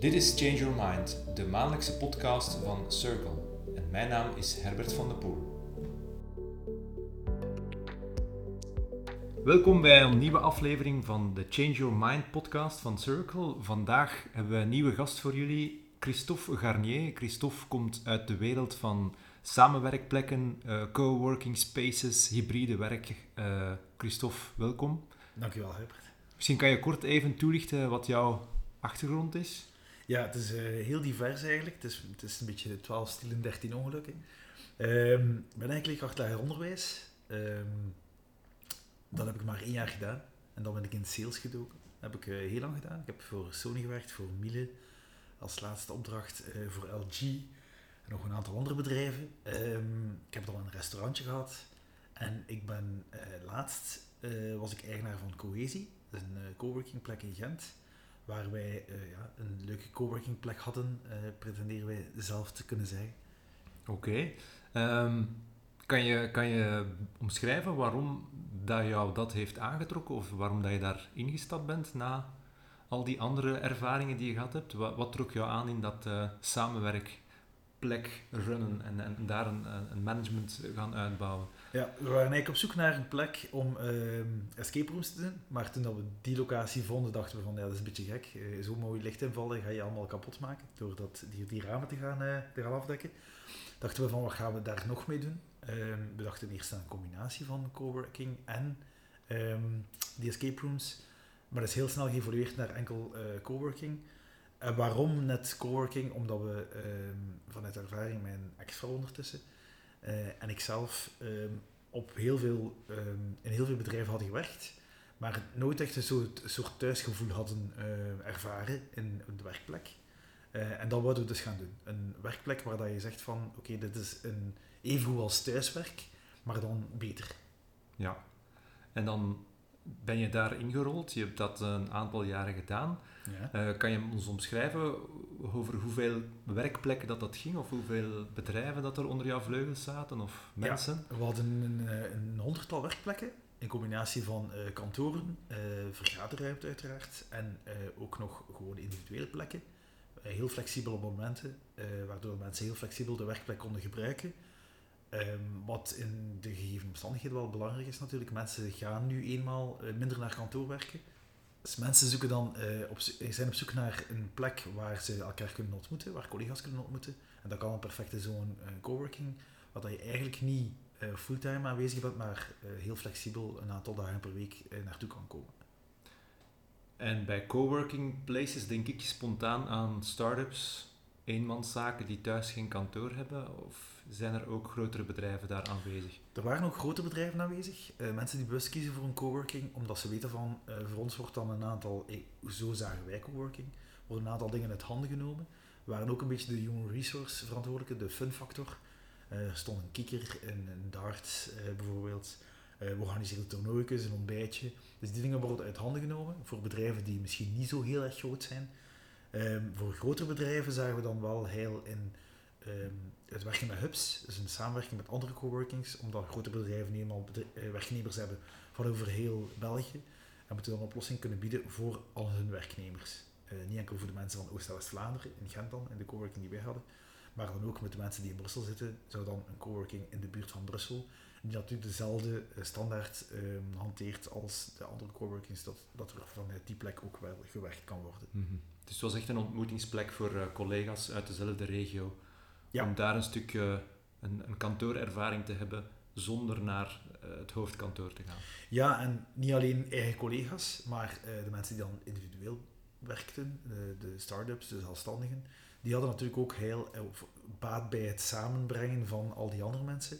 Dit is Change Your Mind, de maandelijkse podcast van Circle. En mijn naam is Herbert van der Poel. Welkom bij een nieuwe aflevering van de Change Your Mind podcast van Circle. Vandaag hebben we een nieuwe gast voor jullie, Christophe Garnier. Christophe komt uit de wereld van samenwerkplekken, uh, coworking spaces, hybride werk. Uh, Christophe, welkom. Dankjewel, Herbert. Misschien kan je kort even toelichten wat jouw achtergrond is? Ja, het is uh, heel divers eigenlijk. Het is, het is een beetje 12 stielen, 13 ongelukken. Um, ik ben eigenlijk achtlager onderwijs. Um, dat heb ik maar één jaar gedaan. En dan ben ik in sales gedoken. Dat heb ik uh, heel lang gedaan. Ik heb voor Sony gewerkt, voor Miele. Als laatste opdracht uh, voor LG. En nog een aantal andere bedrijven. Um, ik heb dan een restaurantje gehad. En ik ben laatst was ik eigenaar van Cohesie. Een coworking plek in Gent waar wij uh, ja, een leuke coworking plek hadden, uh, pretenderen wij zelf te kunnen zijn. Oké. Um, kan, je, kan je omschrijven waarom dat jou dat heeft aangetrokken of waarom dat je daar ingestapt bent na al die andere ervaringen die je gehad hebt? Wat, trok jou aan in dat uh, samenwerkplek runnen en, en daar een, een management gaan uitbouwen? Ja, we waren eigenlijk op zoek naar een plek om uh, escape rooms te doen. Maar toen we die locatie vonden, dachten we van ja, dat is een beetje gek. Uh, zo mooi licht invallen ga je allemaal kapot maken door dat, die, die ramen te gaan, uh, te gaan afdekken. Dachten we van wat gaan we daar nog mee doen? Ehm, we dachten eerst aan een combinatie van coworking en um, die escape rooms. Maar dat is heel snel geëvolueerd naar enkel uh, coworking. Waarom net coworking? Omdat we vanuit ervaring, mijn ex-vrouw ondertussen, uh, en ik zelf um, op heel veel, um, in heel veel bedrijven hadden gewerkt, maar nooit echt een soort, thuisgevoel hadden uh, ervaren in de werkplek. Uh, en dat wilden we dus gaan doen. Een werkplek waar dat je zegt van, oké, dit is een, even goed als thuiswerk, maar dan beter. Ja, en dan ben je daar ingerold. Je hebt dat een aantal jaren gedaan. Ja. Uh, kan je ons omschrijven over hoeveel werkplekken dat, dat ging? Of hoeveel bedrijven dat er onder jouw vleugels zaten? Of mensen? Ja, we hadden een, eh, een honderdtal werkplekken. In combinatie van uh, kantoren, uh, vergaderruimte uiteraard. En ook nog gewoon individuele plekken. heel flexibel op momenten. waardoor mensen heel flexibel de werkplek konden gebruiken. Um, wat in de gegeven omstandigheden wel belangrijk is natuurlijk. Mensen gaan nu eenmaal uh, minder naar kantoor werken. Dus mensen zoeken dan, uh, op, zijn op zoek naar een plek waar ze elkaar kunnen ontmoeten, waar collega's kunnen ontmoeten. En dat kan een perfecte zo'n coworking, waar je eigenlijk niet fulltime aanwezig bent, maar heel flexibel een aantal dagen per week naartoe kan komen. En bij coworking places denk ik spontaan aan startups, eenmanszaken die thuis geen kantoor hebben? Of zijn er ook grotere bedrijven daar aanwezig? Er waren ook grote bedrijven aanwezig. Uh, mensen die bewust kiezen voor een coworking, omdat ze weten van, uh, voor ons wordt dan een aantal, eh, zo zagen wij coworking, worden een aantal dingen uit handen genomen. We waren ook een beetje de human resource verantwoordelijke, de fun factor. er stond een kikker, een, een darts bijvoorbeeld. we organiseren toernooitjes, een ontbijtje. Dus die dingen worden uit handen genomen voor bedrijven die misschien niet zo heel erg groot zijn. Ehm, voor grotere bedrijven zagen we dan wel heel in um, het werken met hubs, dus een samenwerking met andere coworkings, omdat grote bedrijven niet eenmaal uh, werknemers hebben van over heel België. En moeten dan een oplossing kunnen bieden voor al hun werknemers. Uh, niet enkel voor de mensen van Oost- en West-Vlaanderen, in Gent dan, in de coworking die wij hadden, maar dan ook met de mensen die in Brussel zitten, zou dan een coworking in de buurt van Brussel, die natuurlijk dezelfde uh, standaard um, hanteert als de andere coworkings, dat, dat er vanuit die plek ook wel gewerkt kan worden. -hmm. Dus het was echt een ontmoetingsplek voor collega's uit dezelfde regio ja. Om daar een stukje een, een kantoorervaring te hebben zonder naar uh, het hoofdkantoor te gaan. Ja, en niet alleen eigen collega's, maar uh, de mensen die dan individueel werkten, de, de start-ups, de zelfstandigen, die hadden natuurlijk ook heel uh, baat bij het samenbrengen van al die andere mensen.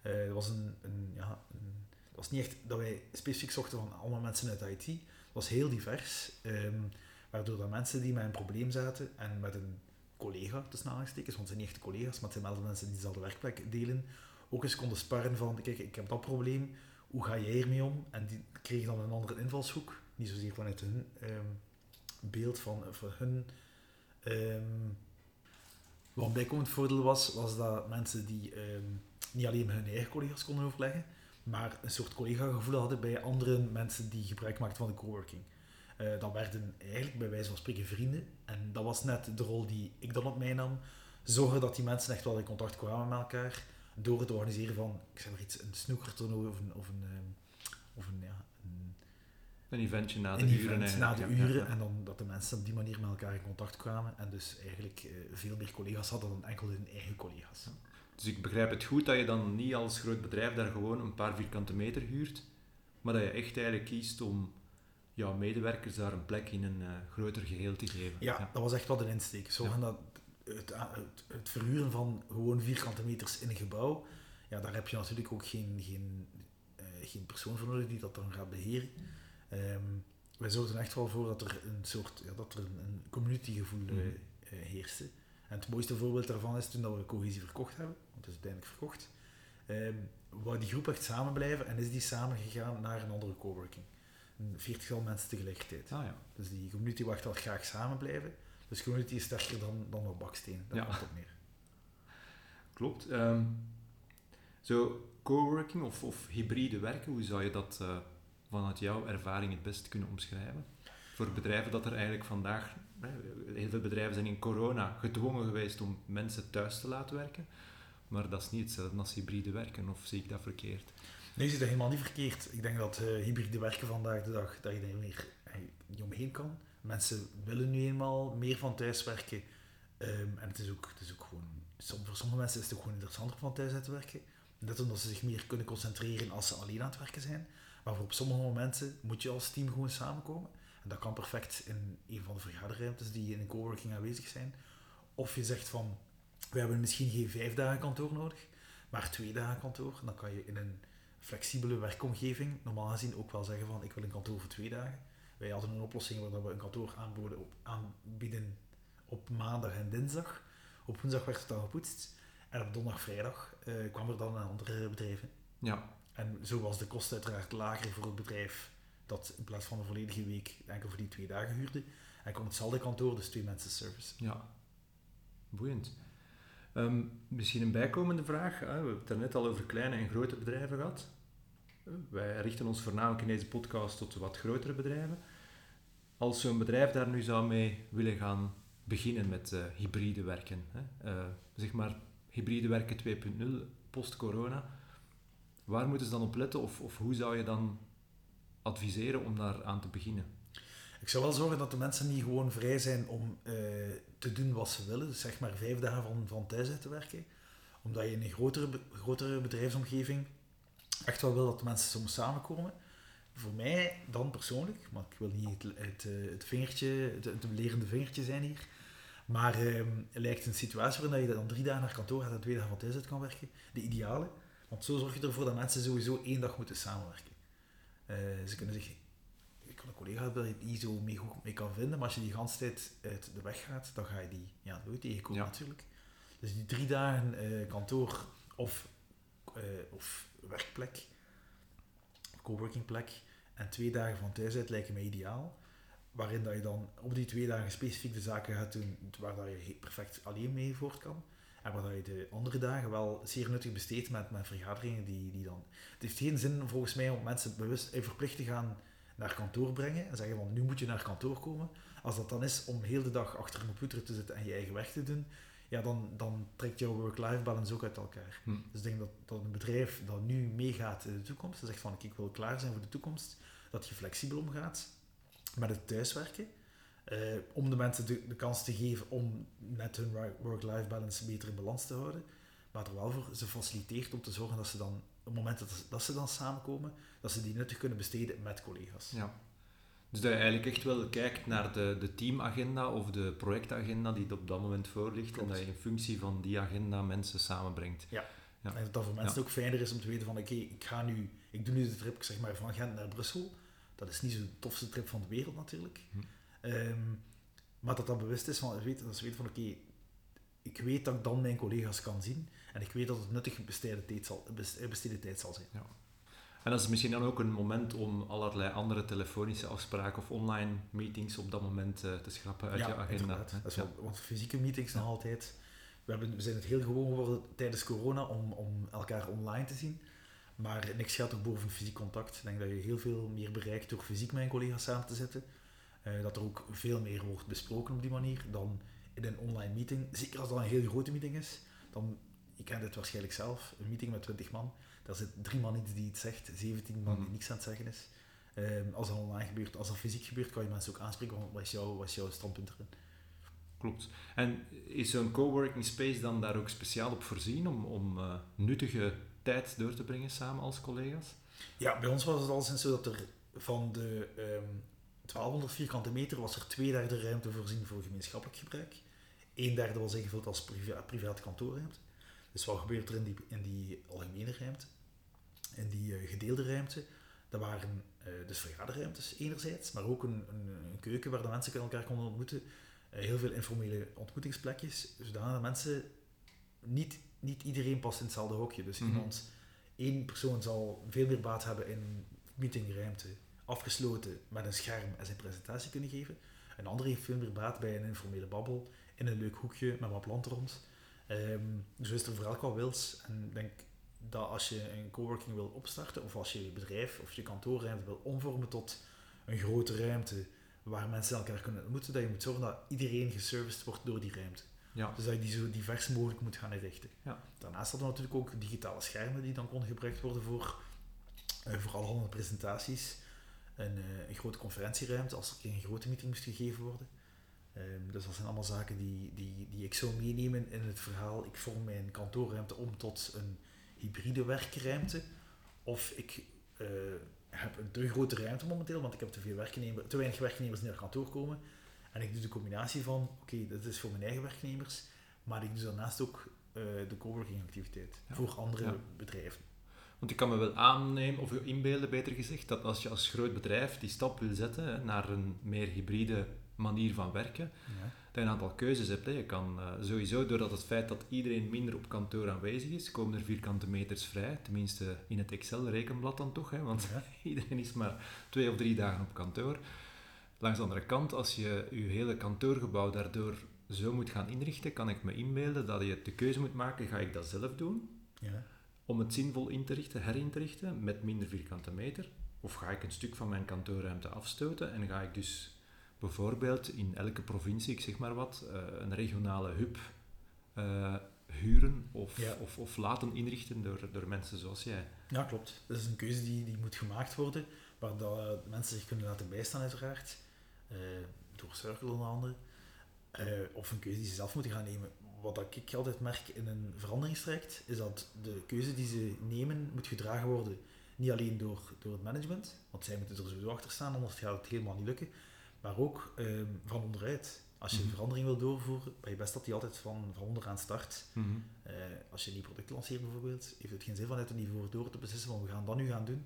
het was een, een, ja, een, het was niet echt dat wij specifiek zochten van allemaal mensen uit IT. Het was heel divers, um, waardoor dat mensen die met een probleem zaten en met een collega, tussen aanhalingstekens, want het zijn niet echte collega's, maar het zijn wel mensen die dezelfde werkplek delen, ook eens konden sparren van, kijk, ik heb dat probleem, hoe ga jij hiermee om? En die kregen dan een andere invalshoek, niet zozeer vanuit hun um, beeld van, van hun... Um, wat bijkomend voordeel was, was dat mensen die um, niet alleen met hun eigen collega's konden overleggen, maar een soort collega-gevoel hadden bij andere mensen die gebruik maakten van de coworking. Uh, dat werden eigenlijk bij wijze van spreken vrienden. En dat was net de rol die ik dan op mij nam. Zorgen dat die mensen echt wel in contact kwamen met elkaar. Door het organiseren van, ik zeg maar iets, een snoekertoernooi of een, of een, ehm, of een, ja, een, een eventje na de een uren. Event na de uren. En dan dat de mensen op die manier met elkaar in contact kwamen. En dus eigenlijk uh, veel meer collega's hadden dan enkel hun eigen collega's. Dus ik begrijp het goed dat je dan niet als groot bedrijf daar gewoon een paar vierkante meter huurt, maar dat je echt eigenlijk kiest om jouw medewerkers daar een plek in een uh, groter geheel te geven. Ja, dat was echt wel de insteek. Zorgen dat het, het, het, verhuren van gewoon vierkante meters in een gebouw, ja, daar heb je natuurlijk ook geen, geen, uh, geen persoon voor nodig die dat dan gaat beheren. Um, wij zorgden echt wel voor dat er een soort, ja, dat er een, een communitygevoel mm. uh, heerste. En het mooiste voorbeeld daarvan is toen dat we cohesie verkocht hebben, want het is uiteindelijk verkocht, um, wou die groep echt samen blijven en is die samen gegaan naar een andere coworking. Een veertigtal mensen tegelijkertijd. Ah, ja. Dus die community wou echt wel graag samen blijven. Dus community is sterker dan, dan op baksteen. Daar ja. komt het op neer. Klopt. Um, zo, coworking of, of hybride werken, hoe zou je dat uh, vanuit jouw ervaring het beste kunnen omschrijven? Voor bedrijven dat er eigenlijk vandaag, heel veel bedrijven zijn in corona gedwongen geweest om mensen thuis te laten werken, maar dat is niet hetzelfde als hybride werken, of zie ik dat verkeerd? Je ziet dat helemaal niet verkeerd. Ik denk dat uh, hybride werken vandaag de dag, dat je er meer niet omheen kan. Mensen willen nu eenmaal meer van thuis werken. Um, en het is, ook, het is ook gewoon, voor sommige mensen is het ook gewoon interessanter van thuis uit te werken. Net omdat ze zich meer kunnen concentreren als ze alleen aan het werken zijn. Maar voor op sommige momenten moet je als team gewoon samenkomen. En dat kan perfect in een van de vergaderruimtes die in een coworking aanwezig zijn. Of je zegt van, we hebben misschien geen vijf dagen kantoor nodig, maar twee dagen kantoor. En dan kan je in een flexibele werkomgeving normaal gezien ook wel zeggen van, ik wil een kantoor voor twee dagen. Wij hadden een oplossing waar we een kantoor aanboden op, aanbieden op maandag en dinsdag. Op woensdag werd het dan gepoetst. En op donderdag, vrijdag uh, kwam er dan een andere bedrijven. Ja. En zo was de kost uiteraard lager voor het bedrijf dat in plaats van een volledige week enkel voor die twee dagen huurde. En kon hetzelfde kantoor, dus twee mensen service. Ja, boeiend. Um, misschien een bijkomende vraag. Hè? We hebben het net al over kleine en grote bedrijven gehad. Wij richten ons voornamelijk in deze podcast tot wat grotere bedrijven. Als zo'n bedrijf daar nu zou mee willen gaan beginnen met uh, hybride werken, hè? Uh, zeg maar hybride werken 2.0 post-corona, waar moeten ze dan op letten of, of hoe zou je dan adviseren om daar aan te beginnen? Ik zou wel zorgen dat de mensen niet gewoon vrij zijn om uh, te doen wat ze willen, dus zeg maar vijf dagen van, van thuis uit te werken, omdat je in een grotere, grotere bedrijfsomgeving echt wel wil dat de mensen soms samenkomen. Voor mij dan persoonlijk, maar ik wil niet het, het, eh, het vingertje, het, het lerende vingertje zijn hier, maar eh, lijkt een situatie waarin je dan drie dagen naar kantoor gaat en twee dagen van thuis uit kan werken, de ideale. Want zo zorg je ervoor dat mensen sowieso één dag moeten samenwerken. Uh, ze kunnen zich, ik kan een collega hebben je niet zo mee, goed mee kan vinden, maar als je die ganse tijd uit de weg gaat, dan ga je die ja, nooit tegenkomen ja. natuurlijk. Dus die drie dagen uh, kantoor of, uh, of werkplek, coworking plek, en twee dagen van thuis uit lijken mij ideaal. Waarin dat je dan op die twee dagen specifiek de zaken gaat doen waar dat je perfect alleen mee voort kan. En waar dat je de andere dagen wel zeer nuttig besteedt met, met vergaderingen die, die dan... Het heeft geen zin volgens mij om mensen bewust en verplicht te gaan naar kantoor brengen en zeggen van nu moet je naar kantoor komen. Als dat dan is om heel de dag achter een computer te zitten en je eigen werk te doen, ja, dan, dan trekt jouw work-life balance ook uit elkaar. Hm. Dus ik denk dat, dat een bedrijf dat nu meegaat in de toekomst, dat zegt van ik wil klaar zijn voor de toekomst, dat je flexibel omgaat met het thuiswerken, eh, om de mensen de, de, kans te geven om met hun work-life balance beter in balans te houden, maar er wel voor ze faciliteert om te zorgen dat ze dan, op het moment dat, dat ze dan samenkomen, dat ze die nuttig kunnen besteden met collega's. Ja. Dus dat je eigenlijk echt wel kijkt naar de, de teamagenda of de projectagenda die op dat moment voor ligt Klopt. en dat je in functie van die agenda mensen samenbrengt. Ja. Ja. En dat dat voor mensen Ja. ook fijner is om te weten van oké, ik ga nu, ik doe nu de trip zeg maar, van Gent naar Brussel. Dat is niet zo de tofste trip van de wereld natuurlijk. Hm. Ehm, maar dat dat bewust is van, weet, dat ze weten van oké, ik weet dat ik dan mijn collega's kan zien en ik weet dat het nuttig besteden tijd zal, best- besteden tijd zal zijn. En dat is misschien dan ook een moment om allerlei andere telefonische afspraken of online meetings op dat moment eh, te schrappen uit je agenda. Dat is wel, want fysieke meetings nog altijd. We, hebben, we zijn het heel gewoon geworden tijdens corona om, om elkaar online te zien. Maar niks gaat ook boven fysiek contact. Ik denk dat je heel veel meer bereikt door fysiek met een collega samen te zitten. Eh, dat er ook veel meer wordt besproken op die manier dan in een online meeting. Zeker als dat een heel grote meeting is, dan, je kent het waarschijnlijk zelf, een meeting met 20 man, daar zit drie man iets die iets zegt, 17 man die Mhm. niks aan het zeggen is. Ehm, als dat online gebeurt, als dat fysiek gebeurt, kan je mensen ook aanspreken, van, wat is, jouw, wat is jouw standpunt erin? Klopt. En is zo'n coworking space dan daar ook speciaal op voorzien om, om eh, nuttige tijd door te brengen samen als collega's? Ja, bij ons was het al sinds zo dat er van de ehm 1200 vierkante meter was er twee derde ruimte voorzien voor gemeenschappelijk gebruik. Een derde was ingevuld als priva private kantoorruimte. Dus wat gebeurt er in die, in die algemene ruimte? In die eh, gedeelde ruimte, dat waren eh, dus vergaderruimtes enerzijds, maar ook een, een, een keuken waar de mensen elkaar konden ontmoeten. Eh, heel veel informele ontmoetingsplekjes, zodat mensen, niet, niet iedereen past in hetzelfde hokje. Dus Mhm. iemand, één persoon zal veel meer baat hebben in meetingruimte, afgesloten met een scherm en zijn presentatie kunnen geven. Een andere heeft veel meer baat bij een informele babbel, in een leuk hoekje met wat planten rond. Ehm, dus is er voor elk wat wils. En ik denk dat als je een coworking wil opstarten, of als je je bedrijf of je kantoorruimte wil omvormen tot een grote ruimte waar mensen elkaar kunnen ontmoeten, dat je moet zorgen dat iedereen geserviced wordt door die ruimte. Ja. Dus dat je die zo divers mogelijk moet gaan inrichten. Ja. Daarnaast hadden we natuurlijk ook digitale schermen die dan konden gebruikt worden voor, eh, voor allerhande presentaties. Een, eh, een grote conferentieruimte als er een grote meeting moest gegeven worden. Ehm, dus dat zijn allemaal zaken die, die, die ik zou meenemen in het verhaal. Ik vorm mijn kantoorruimte om tot een hybride werkruimte. Of ik eh, heb een te grote ruimte momenteel, want ik heb te, veel werknemers, te weinig werknemers die naar kantoor komen. En ik doe de combinatie van, oké, dit is voor mijn eigen werknemers, maar ik doe daarnaast ook eh, de coworking activiteit Ja. voor andere Ja. bedrijven. Want ik kan me wel aannemen, of inbeelden beter gezegd, dat als je als groot bedrijf die stap wil zetten hè, naar een meer hybride manier van werken, Ja. Je een aantal keuzes hebt. Hè. Je kan eh, sowieso, doordat het feit dat iedereen minder op kantoor aanwezig is, komen er vierkante meters vrij. Tenminste in het Excel-rekenblad dan toch, hè, want Ja. iedereen is maar twee of drie dagen op kantoor. Langs de andere kant, als je je hele kantoorgebouw daardoor zo moet gaan inrichten, kan ik me inbeelden dat je de keuze moet maken, ga ik dat zelf doen? Ja. om het zinvol in te richten, herin te richten, met minder vierkante meter? Of ga ik een stuk van mijn kantoorruimte afstoten en ga ik dus bijvoorbeeld in elke provincie, ik zeg maar wat, eh, een regionale hub eh, huren of, Ja. of, of laten inrichten door, door mensen zoals jij? Ja, klopt. Dat is een keuze die, die moet gemaakt worden, waar dat, eh, mensen zich kunnen laten bijstaan uiteraard, door Circle onder andere. Of een keuze die ze zelf moeten gaan nemen. Wat ik altijd merk in een veranderingstraject, is dat de keuze die ze nemen moet gedragen worden, niet alleen door, door het management, want zij moeten er sowieso achter staan, anders gaat het helemaal niet lukken, maar ook ehm, van onderuit. Als je Mhm. verandering wil doorvoeren, ben je best dat die altijd van, van onderaan start. Mhm. Eh, als je een nieuw product lanceert bijvoorbeeld, heeft het geen zin vanuit een niveau door te beslissen van we gaan dat nu gaan doen.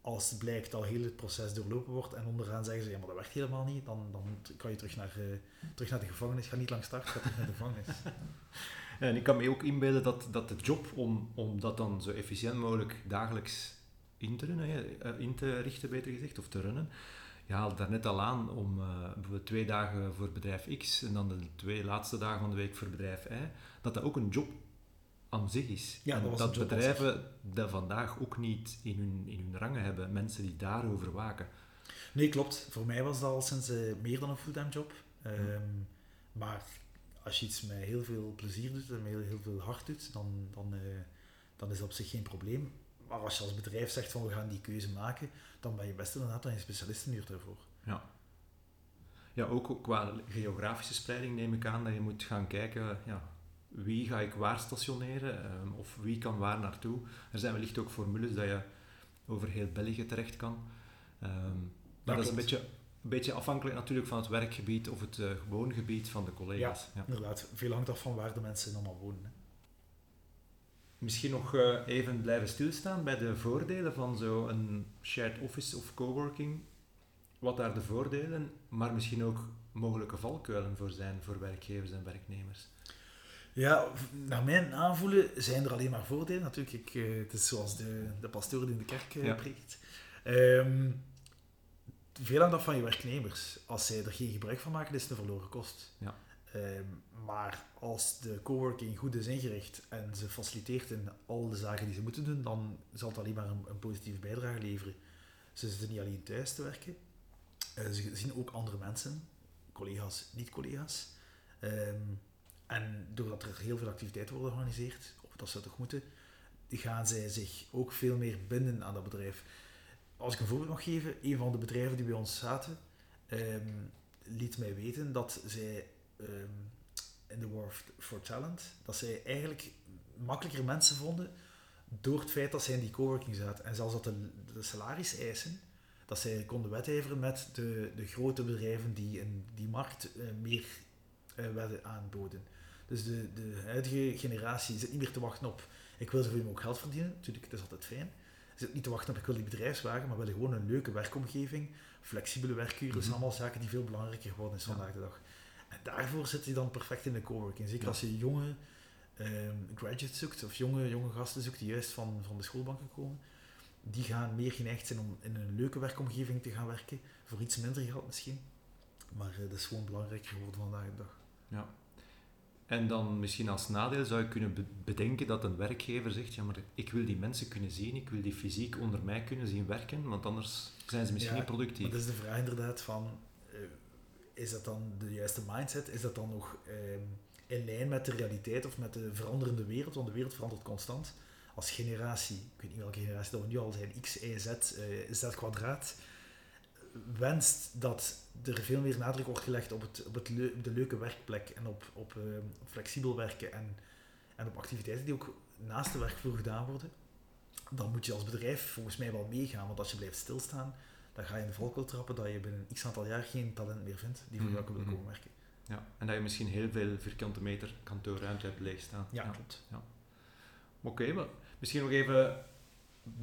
Als het blijkt dat heel het proces doorlopen wordt en onderaan zeggen ze ja maar dat werkt helemaal niet, dan, dan kan je terug naar, eh, terug naar de gevangenis. Ga niet lang starten, ga terug naar de gevangenis. En ik kan me ook inbeelden dat, dat de job om, om dat dan zo efficiënt mogelijk dagelijks in te, runnen, eh, in te richten, beter gezegd, of te runnen. Je haalde daar net al aan om bijvoorbeeld twee dagen voor bedrijf X en dan de twee laatste dagen van de week voor bedrijf Y, dat dat ook een job aan zich is. Ja, en dat bedrijven dat vandaag ook niet in hun, in hun rangen hebben, mensen die daarover waken. Nee, klopt. Voor mij was dat al sinds eh, meer dan een fulltime job. Ehm, Maar als je iets met heel veel plezier doet en met heel, heel veel hart doet, dan, dan, eh, dan is dat op zich geen probleem. Maar als je als bedrijf zegt van we gaan die keuze maken, dan ben je best inderdaad een specialist daarvoor. Ja, ook qua geografische spreiding neem ik aan dat je moet gaan kijken, ja, wie ga ik waar stationeren ehm, of wie kan waar naartoe. Er zijn wellicht ook formules dat je over heel België terecht kan. Ehm, maar dat is een beetje, een beetje afhankelijk natuurlijk van het werkgebied of het eh woongebied van de collega's. Ja. Inderdaad, veel hangt af van waar de mensen allemaal wonen. Hè. Misschien nog eh, even blijven stilstaan bij de voordelen van zo'n shared office of coworking. Wat daar de voordelen, maar misschien ook mogelijke valkuilen voor zijn voor werkgevers en werknemers. Ja, naar mijn aanvoelen zijn er alleen maar voordelen. Natuurlijk, ik, eh, het is zoals de, de pastoor die in de kerk eh, Ja. preekt. Ehm, veel hangt af van je werknemers. Als zij er geen gebruik van maken, is het een verloren kost. Ja. Ehm, maar als de coworking goed is ingericht en ze faciliteert in al de zaken die ze moeten doen, dan zal het alleen maar een, positieve bijdrage leveren. Ze zitten niet alleen thuis te werken, Eh, ze zien ook andere mensen, collega's, niet-collega's. Ehm, en doordat er heel veel activiteiten worden georganiseerd, of dat ze toch moeten, gaan zij zich ook veel meer binden aan dat bedrijf. Als ik een voorbeeld mag geven, een van de bedrijven die bij ons zaten, ehm, liet mij weten dat zij ehm, in de War for Talent, dat zij eigenlijk makkelijker mensen vonden door het feit dat zij in die coworking zaten. En zelfs dat de, de salariseisen, dat zij konden wedijveren met de, de grote bedrijven die in die markt uh, meer uh, werden aanboden. Dus de, de huidige generatie zit niet meer te wachten op ik wil zoveel mogelijk geld verdienen. Natuurlijk, dat is altijd fijn. Ze zit niet te wachten op ik wil die bedrijfswagen, maar willen gewoon een leuke werkomgeving, flexibele werkuren. Dat zijn mhm. allemaal zaken die veel belangrijker geworden zijn vandaag de dag. En daarvoor zit hij dan perfect in de coworking. Zeker als je jonge um, graduates zoekt, of jonge, jonge gasten zoekt die juist van, van de schoolbanken komen, die gaan meer geneigd zijn om in een leuke werkomgeving te gaan werken, voor iets minder geld misschien. Maar uh, dat is gewoon belangrijker geworden vandaag de dag. Ja. En dan misschien als nadeel zou je kunnen bedenken dat een werkgever zegt, ja maar ik wil die mensen kunnen zien, ik wil die fysiek onder mij kunnen zien werken, want anders zijn ze misschien niet productief. Dat is de vraag inderdaad van, is dat dan de juiste mindset? Is dat dan nog uh, in lijn met de realiteit of met de veranderende wereld? Want de wereld verandert constant. Als generatie, ik weet niet welke generatie dat we nu al zijn, x, y, z, uh, z kwadraat, wenst dat er veel meer nadruk wordt gelegd op, het, op, het de leuke werkplek en op, op, uh, flexibel werken en, en op activiteiten die ook naast de werkvloer gedaan worden, dan moet je als bedrijf volgens mij wel meegaan. Want als je blijft stilstaan, dan ga je in de valkuil trappen dat je binnen x aantal jaar geen talent meer vindt die voor jou mm wil komen werken. Ja, en dat je misschien heel veel vierkante meter kantoorruimte hebt leegstaan. Ja, ja. klopt. Ja. Oké, maar misschien nog even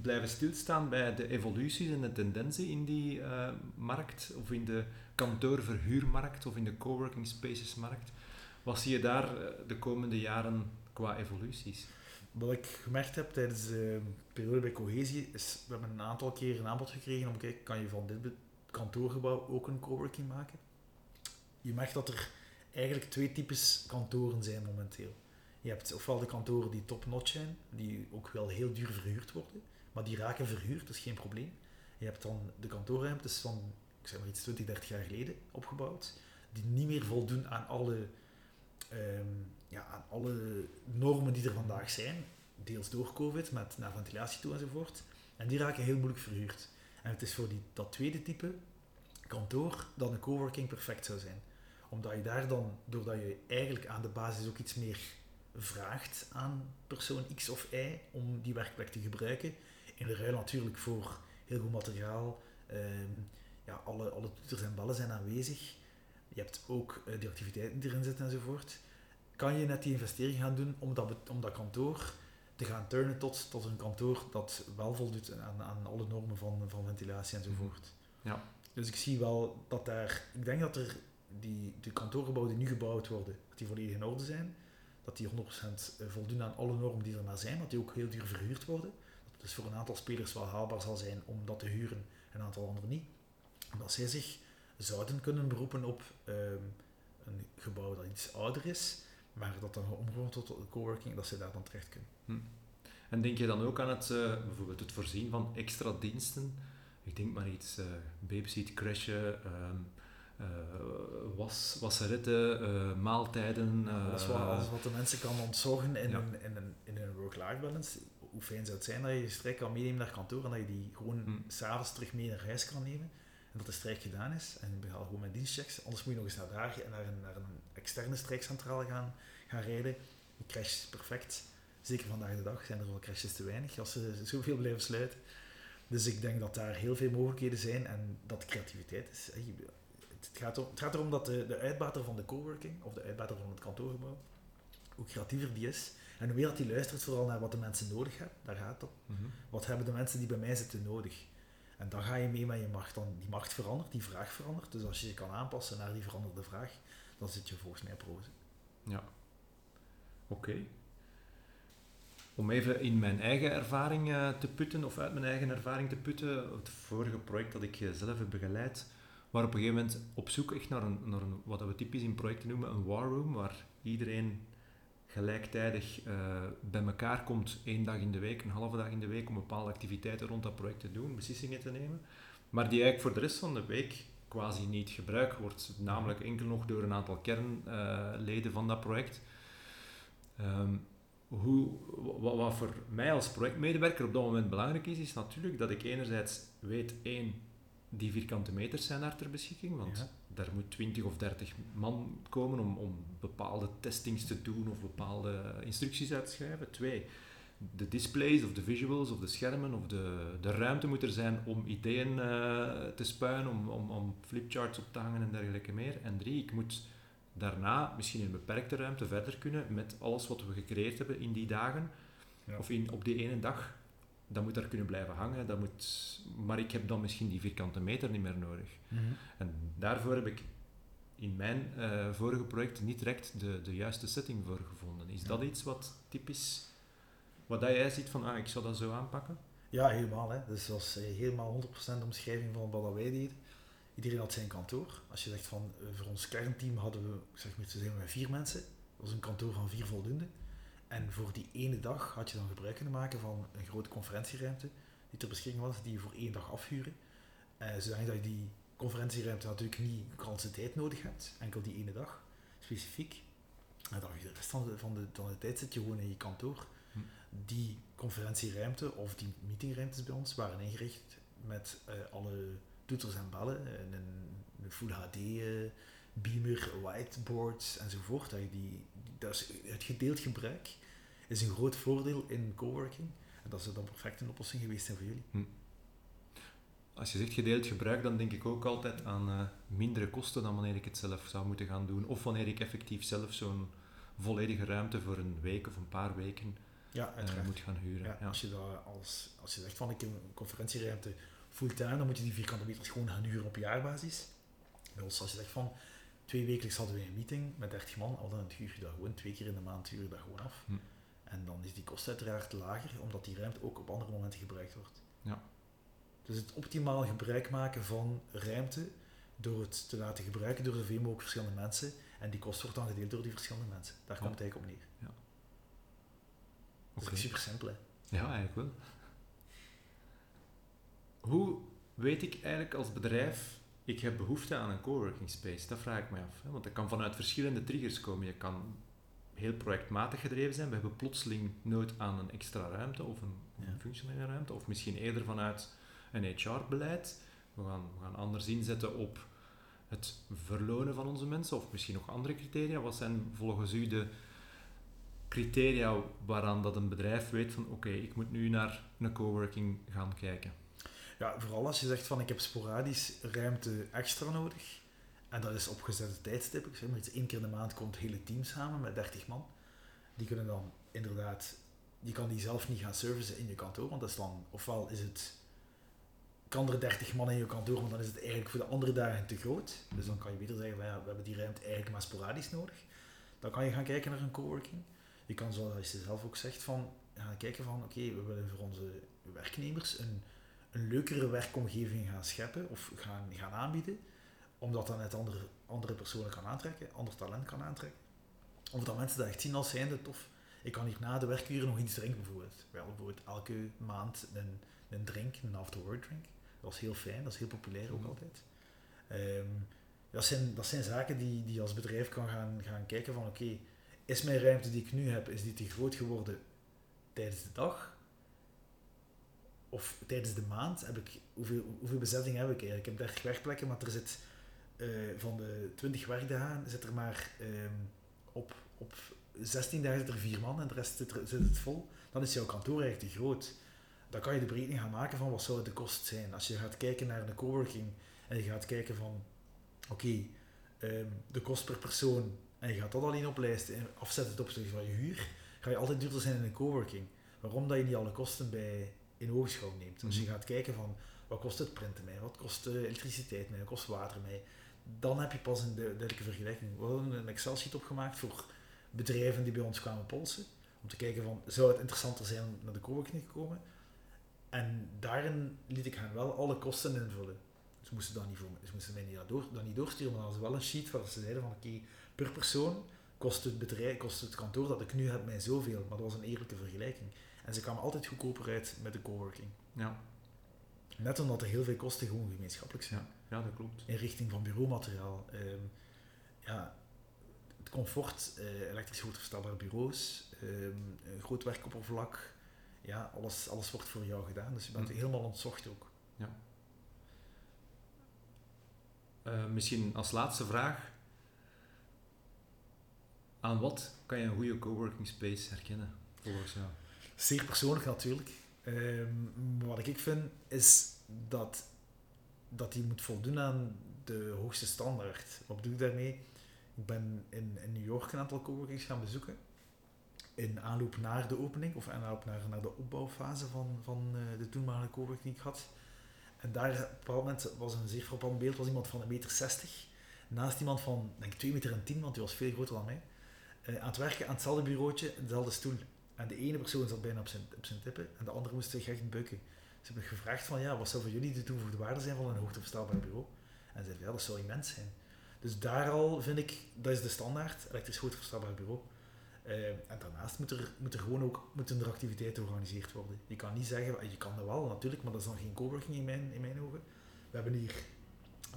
blijven stilstaan bij de evoluties en de tendensen in die uh, markt, of in de kantoorverhuurmarkt, of in de coworking spaces markt. Wat zie je daar uh, de komende jaren qua evoluties? Wat ik gemerkt heb tijdens de periode bij Cohesie, is we hebben een aantal keer een aanbod gekregen om kijken, kan je van dit kantoorgebouw ook een coworking maken? Je merkt dat er eigenlijk twee types kantoren zijn momenteel. Je hebt ofwel de kantoren die top-notch zijn, die ook wel heel duur verhuurd worden, maar die raken verhuurd, dat is geen probleem. Je hebt dan de kantoorruimtes van, ik zeg maar iets 20, 30 jaar geleden opgebouwd, die niet meer voldoen aan alle, ehm, ja, aan alle normen die er vandaag zijn, deels door COVID, met naar ventilatie toe enzovoort. En die raken heel moeilijk verhuurd. En het is voor die, dat tweede type kantoor dat een coworking perfect zou zijn. Omdat je daar dan, doordat je eigenlijk aan de basis ook iets meer vraagt aan persoon X of Y om die werkplek te gebruiken. In de ruil natuurlijk voor heel goed materiaal. Ehm, ja, alle, alle toeters en ballen zijn aanwezig. Je hebt ook uh, die activiteiten die erin zitten enzovoort. Kan je net die investering gaan doen om dat, om dat kantoor te gaan turnen tot, tot een kantoor dat wel voldoet aan, aan alle normen van, van ventilatie enzovoort. Ja. Dus ik zie wel dat daar, ik denk dat er die, de kantoorgebouwen die nu gebouwd worden, dat die volledig in orde zijn dat die 100% eh, voldoen aan alle normen die er maar zijn, dat die ook heel duur verhuurd worden. Dat het dus voor een aantal spelers wel haalbaar zal zijn om dat te huren en een aantal anderen niet. En dat zij zich zouden kunnen beroepen op ehm, een gebouw dat iets ouder is, maar dat dan omgevormd tot een coworking, dat ze daar dan terecht kunnen. Hm. En denk je dan ook aan het, uh, bijvoorbeeld het voorzien van extra diensten? Ik denk maar iets, uh, babysit, crashen, ehm, uh, was, wasseretten, uh, maaltijden. Uh, dat is wat, alles wat de mensen kan ontzorgen in, een, in een, in een work-life balance. Hoe fijn zou het zijn dat je je strijk kan meenemen naar kantoor en dat je die gewoon hmm. s'avonds terug mee naar huis kan nemen. Dat de strijk gedaan is en je behaalt gewoon met dienstchecks. Anders moet je nog eens naar daar en naar een, naar een externe strijkcentrale gaan, gaan rijden. Je crash perfect. Zeker vandaag de dag zijn er wel crashes te weinig als ze zoveel blijven sluiten. Dus ik denk dat daar heel veel mogelijkheden zijn en dat creativiteit is het, gaat om, het gaat erom dat de, de uitbater van de coworking, of de uitbater van het kantoorgebouw, hoe creatiever die is, en hoe meer dat die luistert vooral naar wat de mensen nodig hebben, daar gaat het om. Mhm. Wat hebben de mensen die bij mij zitten nodig? En dan ga je mee met je macht. Dan, die macht verandert, die vraag verandert. Dus als je je kan aanpassen naar die veranderde vraag, dan zit je volgens mij proze. Ja. Oké. Om even in mijn eigen ervaring uh, te putten, of uit mijn eigen ervaring te putten, het vorige project dat ik zelf heb begeleid, maar op een gegeven moment op zoek echt naar, een, naar een, wat we typisch in projecten noemen een war room, waar iedereen gelijktijdig uh, bij elkaar komt, één dag in de week, een halve dag in de week, om bepaalde activiteiten rond dat project te doen, beslissingen te nemen. Maar die eigenlijk voor de rest van de week quasi niet gebruikt wordt, namelijk enkel nog door een aantal kernleden van dat project. Ehm, hoe, wat, voor mij als projectmedewerker op dat moment belangrijk is, is natuurlijk dat ik enerzijds weet, één, die vierkante meters zijn daar ter beschikking, want. Daar moet 20 of 30 man komen om, om bepaalde testings te doen of bepaalde instructies uit te schrijven. Twee, de displays of de visuals of de schermen of de, de ruimte moet er zijn om ideeën eh, te spuien, om, om, om flipcharts op te hangen en dergelijke meer. En drie, ik moet daarna misschien in een beperkte ruimte verder kunnen met alles wat we gecreëerd hebben in die dagen Ja. of in, op die ene dag. Dat moet daar kunnen blijven hangen, dat moet, maar ik heb dan misschien die vierkante meter niet meer nodig. Mhm. En daarvoor heb ik in mijn eh, vorige project niet direct de, de juiste setting voor gevonden. Is dat iets wat typisch, wat jij ziet van, ah, ik zou dat zo aanpakken? Ja, helemaal. Hè. Dus dat was eh, helemaal 100% omschrijving van wat wij deden. Iedereen had zijn kantoor. Als je zegt van, eh, voor ons kernteam hadden we, zeg maar, zijn met vier mensen. Dat was een kantoor van vier voldoende. En voor die ene dag had je dan gebruik kunnen maken van een grote conferentieruimte die ter beschikking was, die je voor één dag afhuren. Eh zodat je die conferentieruimte natuurlijk niet de ganse tijd nodig hebt, enkel die ene dag, specifiek. En dan de rest van de, van de, van de tijd zit je gewoon in je kantoor. Hm. Die conferentieruimte of die meetingruimtes bij ons waren ingericht met eh, alle toeters en bellen, en een, een Full HD eh, beamer, whiteboards enzovoort. Dat, je die, dat is het gedeeld gebruik is een groot voordeel in coworking. En dat zou dan perfect een oplossing geweest zijn voor jullie. Als je zegt gedeeld gebruik, dan denk ik ook altijd aan eh, mindere kosten dan wanneer ik het zelf zou moeten gaan doen. Of wanneer ik effectief zelf zo'n volledige ruimte voor een week of een paar weken Ja, eh, moet gaan huren. Ja, Ja. Als, je dat als, als je zegt van ik heb een conferentieruimte fulltime, dan moet je die vierkante meters gewoon gaan huren op jaarbasis. Bij ons, als je zegt van twee wekelijks hadden we een meeting met 30 man, al dan huur je dat gewoon twee keer in de maand huur je dat gewoon af. Hm. En dan is die kost uiteraard lager, omdat die ruimte ook op andere momenten gebruikt wordt. Ja. Dus het optimaal gebruik maken van ruimte door het te laten gebruiken door zoveel mogelijk verschillende mensen. En die kost wordt dan gedeeld door die verschillende mensen. Daar Ja. komt het eigenlijk op neer. Dat Oké. is super simpel. Hè? Ja, eigenlijk wel. Hoe weet ik eigenlijk als bedrijf, ik heb behoefte aan een coworking space? Dat vraag ik me af. Hè? Want dat kan vanuit verschillende triggers komen. Je kan heel projectmatig gedreven zijn. We hebben plotseling nood aan een extra ruimte of een, functionele ruimte. Of misschien eerder vanuit een HR-beleid. We gaan, we gaan anders inzetten op het verlonen van onze mensen. Of misschien nog andere criteria. Wat zijn volgens u de criteria waaraan dat een bedrijf weet van oké, ik moet nu naar een coworking gaan kijken. Ja, vooral als je zegt van ik heb sporadisch ruimte extra nodig. En dat is op gezette tijdstippen. Ik zeg maar iets, één keer in de maand komt het hele team samen met 30 man. Die kunnen dan inderdaad, die kan die zelf niet gaan servicen in je kantoor. Want dat is dan, ofwel is het, kan er 30 man in je kantoor, maar dan is het eigenlijk voor de andere dagen te groot. Dus dan kan je beter zeggen van ja, we hebben die ruimte eigenlijk maar sporadisch nodig. Dan kan je gaan kijken naar een coworking. Je kan zoals je zelf ook zegt van, gaan kijken van oké, we willen voor onze werknemers een een leukere werkomgeving gaan scheppen of gaan, gaan aanbieden, omdat dat net andere, andere personen kan aantrekken, ander talent kan aantrekken. Of dat mensen dat echt zien als zijnde tof. Ik kan hier na de werkuren nog iets drinken bijvoorbeeld. Wel bijvoorbeeld elke maand een, een drink, een after-work drink. Dat is heel fijn, dat is heel populair ook Mhm. altijd. Ehm, dat, zijn, dat zijn zaken die, die je als bedrijf kan gaan, gaan kijken van oké, is mijn ruimte die ik nu heb, is die te groot geworden tijdens de dag? Of tijdens de maand heb ik, hoeveel, hoeveel bezetting heb ik eigenlijk? Ik heb 30 werkplekken, maar er zit eh, van de 20 werkdagen zit er maar ehm, op, op 16 dagen zit er vier man en de rest zit, het vol. Dan is jouw kantoor eigenlijk te groot. Dan kan je de berekening gaan maken van wat zou de kost zijn. Als je gaat kijken naar een coworking en je gaat kijken van oké, ehm, de kost per persoon en je gaat dat alleen oplijsten en afzetten ten opzichte van je huur, ga je altijd duurder zijn in een coworking. Waarom? Dat je niet alle kosten bij in oogschouw neemt. Als je Mhm. gaat kijken van wat kost het printen mij, wat kost de elektriciteit mij, wat kost water mij, dan heb je pas een du- duidelijke vergelijking. We hadden een Excel-sheet opgemaakt voor bedrijven die bij ons kwamen polsen, om te kijken van zou het interessanter zijn om naar de coworking te komen. En daarin liet ik hen wel alle kosten invullen. Ze moesten dat niet, voor, ze moesten mij niet door, dat niet doorsturen, maar dat was wel een sheet waar ze zeiden van oké, per persoon kost het bedrijf, kost het kantoor dat ik nu heb mij zoveel, maar dat was een eerlijke vergelijking. En ze kwamen altijd goedkoper uit met de coworking. Ja. Net omdat er heel veel kosten gewoon gemeenschappelijk zijn. Ja. Ja, dat klopt. in richting van bureaumateriaal. Ehm, ja, het comfort, eh, elektrisch goed verstelbare bureaus, ehm, een groot werkoppervlak. Ja, alles, alles wordt voor jou gedaan. Dus je bent Hm. helemaal ontzocht ook. Eh, misschien als laatste vraag. Aan wat kan je een goede coworking space herkennen, volgens jou? Zeer persoonlijk natuurlijk. Ehm, wat ik vind is dat, dat die moet voldoen aan de hoogste standaard. Wat bedoel ik daarmee? Ik ben in, in New York een aantal coworkings gaan bezoeken. In aanloop naar de opening, of in aanloop naar, naar de opbouwfase van, van eh, de toenmalige coworking die ik had. En daar op een moment was een zeer frappant beeld, was iemand van 1,60 meter. Naast iemand van, denk ik, 2 meter en 10, want die was veel groter dan mij. Eh, aan het werken aan hetzelfde bureautje, dezelfde stoel. En de ene persoon zat bijna op zijn, op zijn tippen en de andere moest zich echt bukken. Ze hebben gevraagd van, ja, wat zou voor jullie de toegevoegde waarde zijn van een hoogteverstelbaar bureau? En ze zeiden, ja, dat zou immens zijn. Dus daar al vind ik, dat is de standaard, elektrisch hoogteverstelbaar bureau. Eh, en daarnaast moet er, moet er gewoon ook moeten er activiteiten georganiseerd worden. Je kan niet zeggen, je kan dat wel natuurlijk, maar dat is dan geen coworking in mijn, in mijn ogen. We hebben hier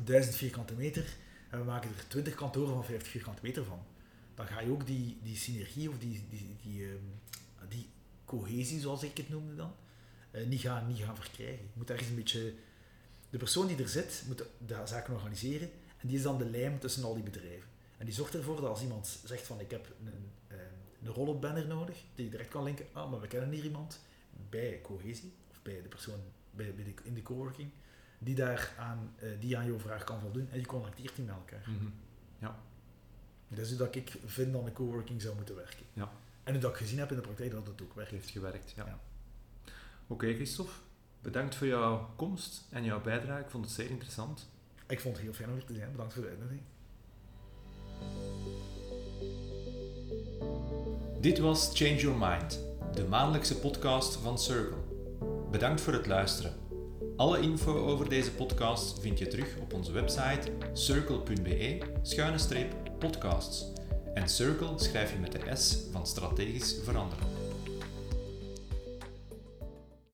1000 vierkante meter en we maken er 20 kantoren van 50 vierkante meter van. Dan ga je ook die, die synergie of die, die, die, ehm, die cohesie, zoals ik het noemde dan, eh, niet, gaan, niet gaan verkrijgen. Je moet ergens een beetje... De persoon die er zit, moet de zaken organiseren en die is dan de lijm tussen al die bedrijven. En die zorgt ervoor dat als iemand zegt van ik heb een, een roll-up banner nodig, die direct kan linken, ah, maar we kennen hier iemand, bij cohesie, of bij de persoon bij, in de coworking, die, daar aan, eh, die aan jouw vraag kan voldoen en je connecteert die met elkaar. Mhm. Dat is hoe dat ik vind dat een coworking zou moeten werken. Ja. En hoe dat ik gezien heb in de praktijk dat het ook werkt. heeft gewerkt, ja. Ja. Oké, Christophe. Bedankt voor jouw komst en jouw bijdrage. Ik vond het zeer interessant. Ik vond het heel fijn om hier te zijn. Bedankt voor de uitnodiging. Dit was Change Your Mind, de maandelijkse podcast van Circle. Bedankt voor het luisteren. Alle info over deze podcast vind je terug op onze website circle.be-podcasts. En Circle schrijf je met de S van strategisch veranderen.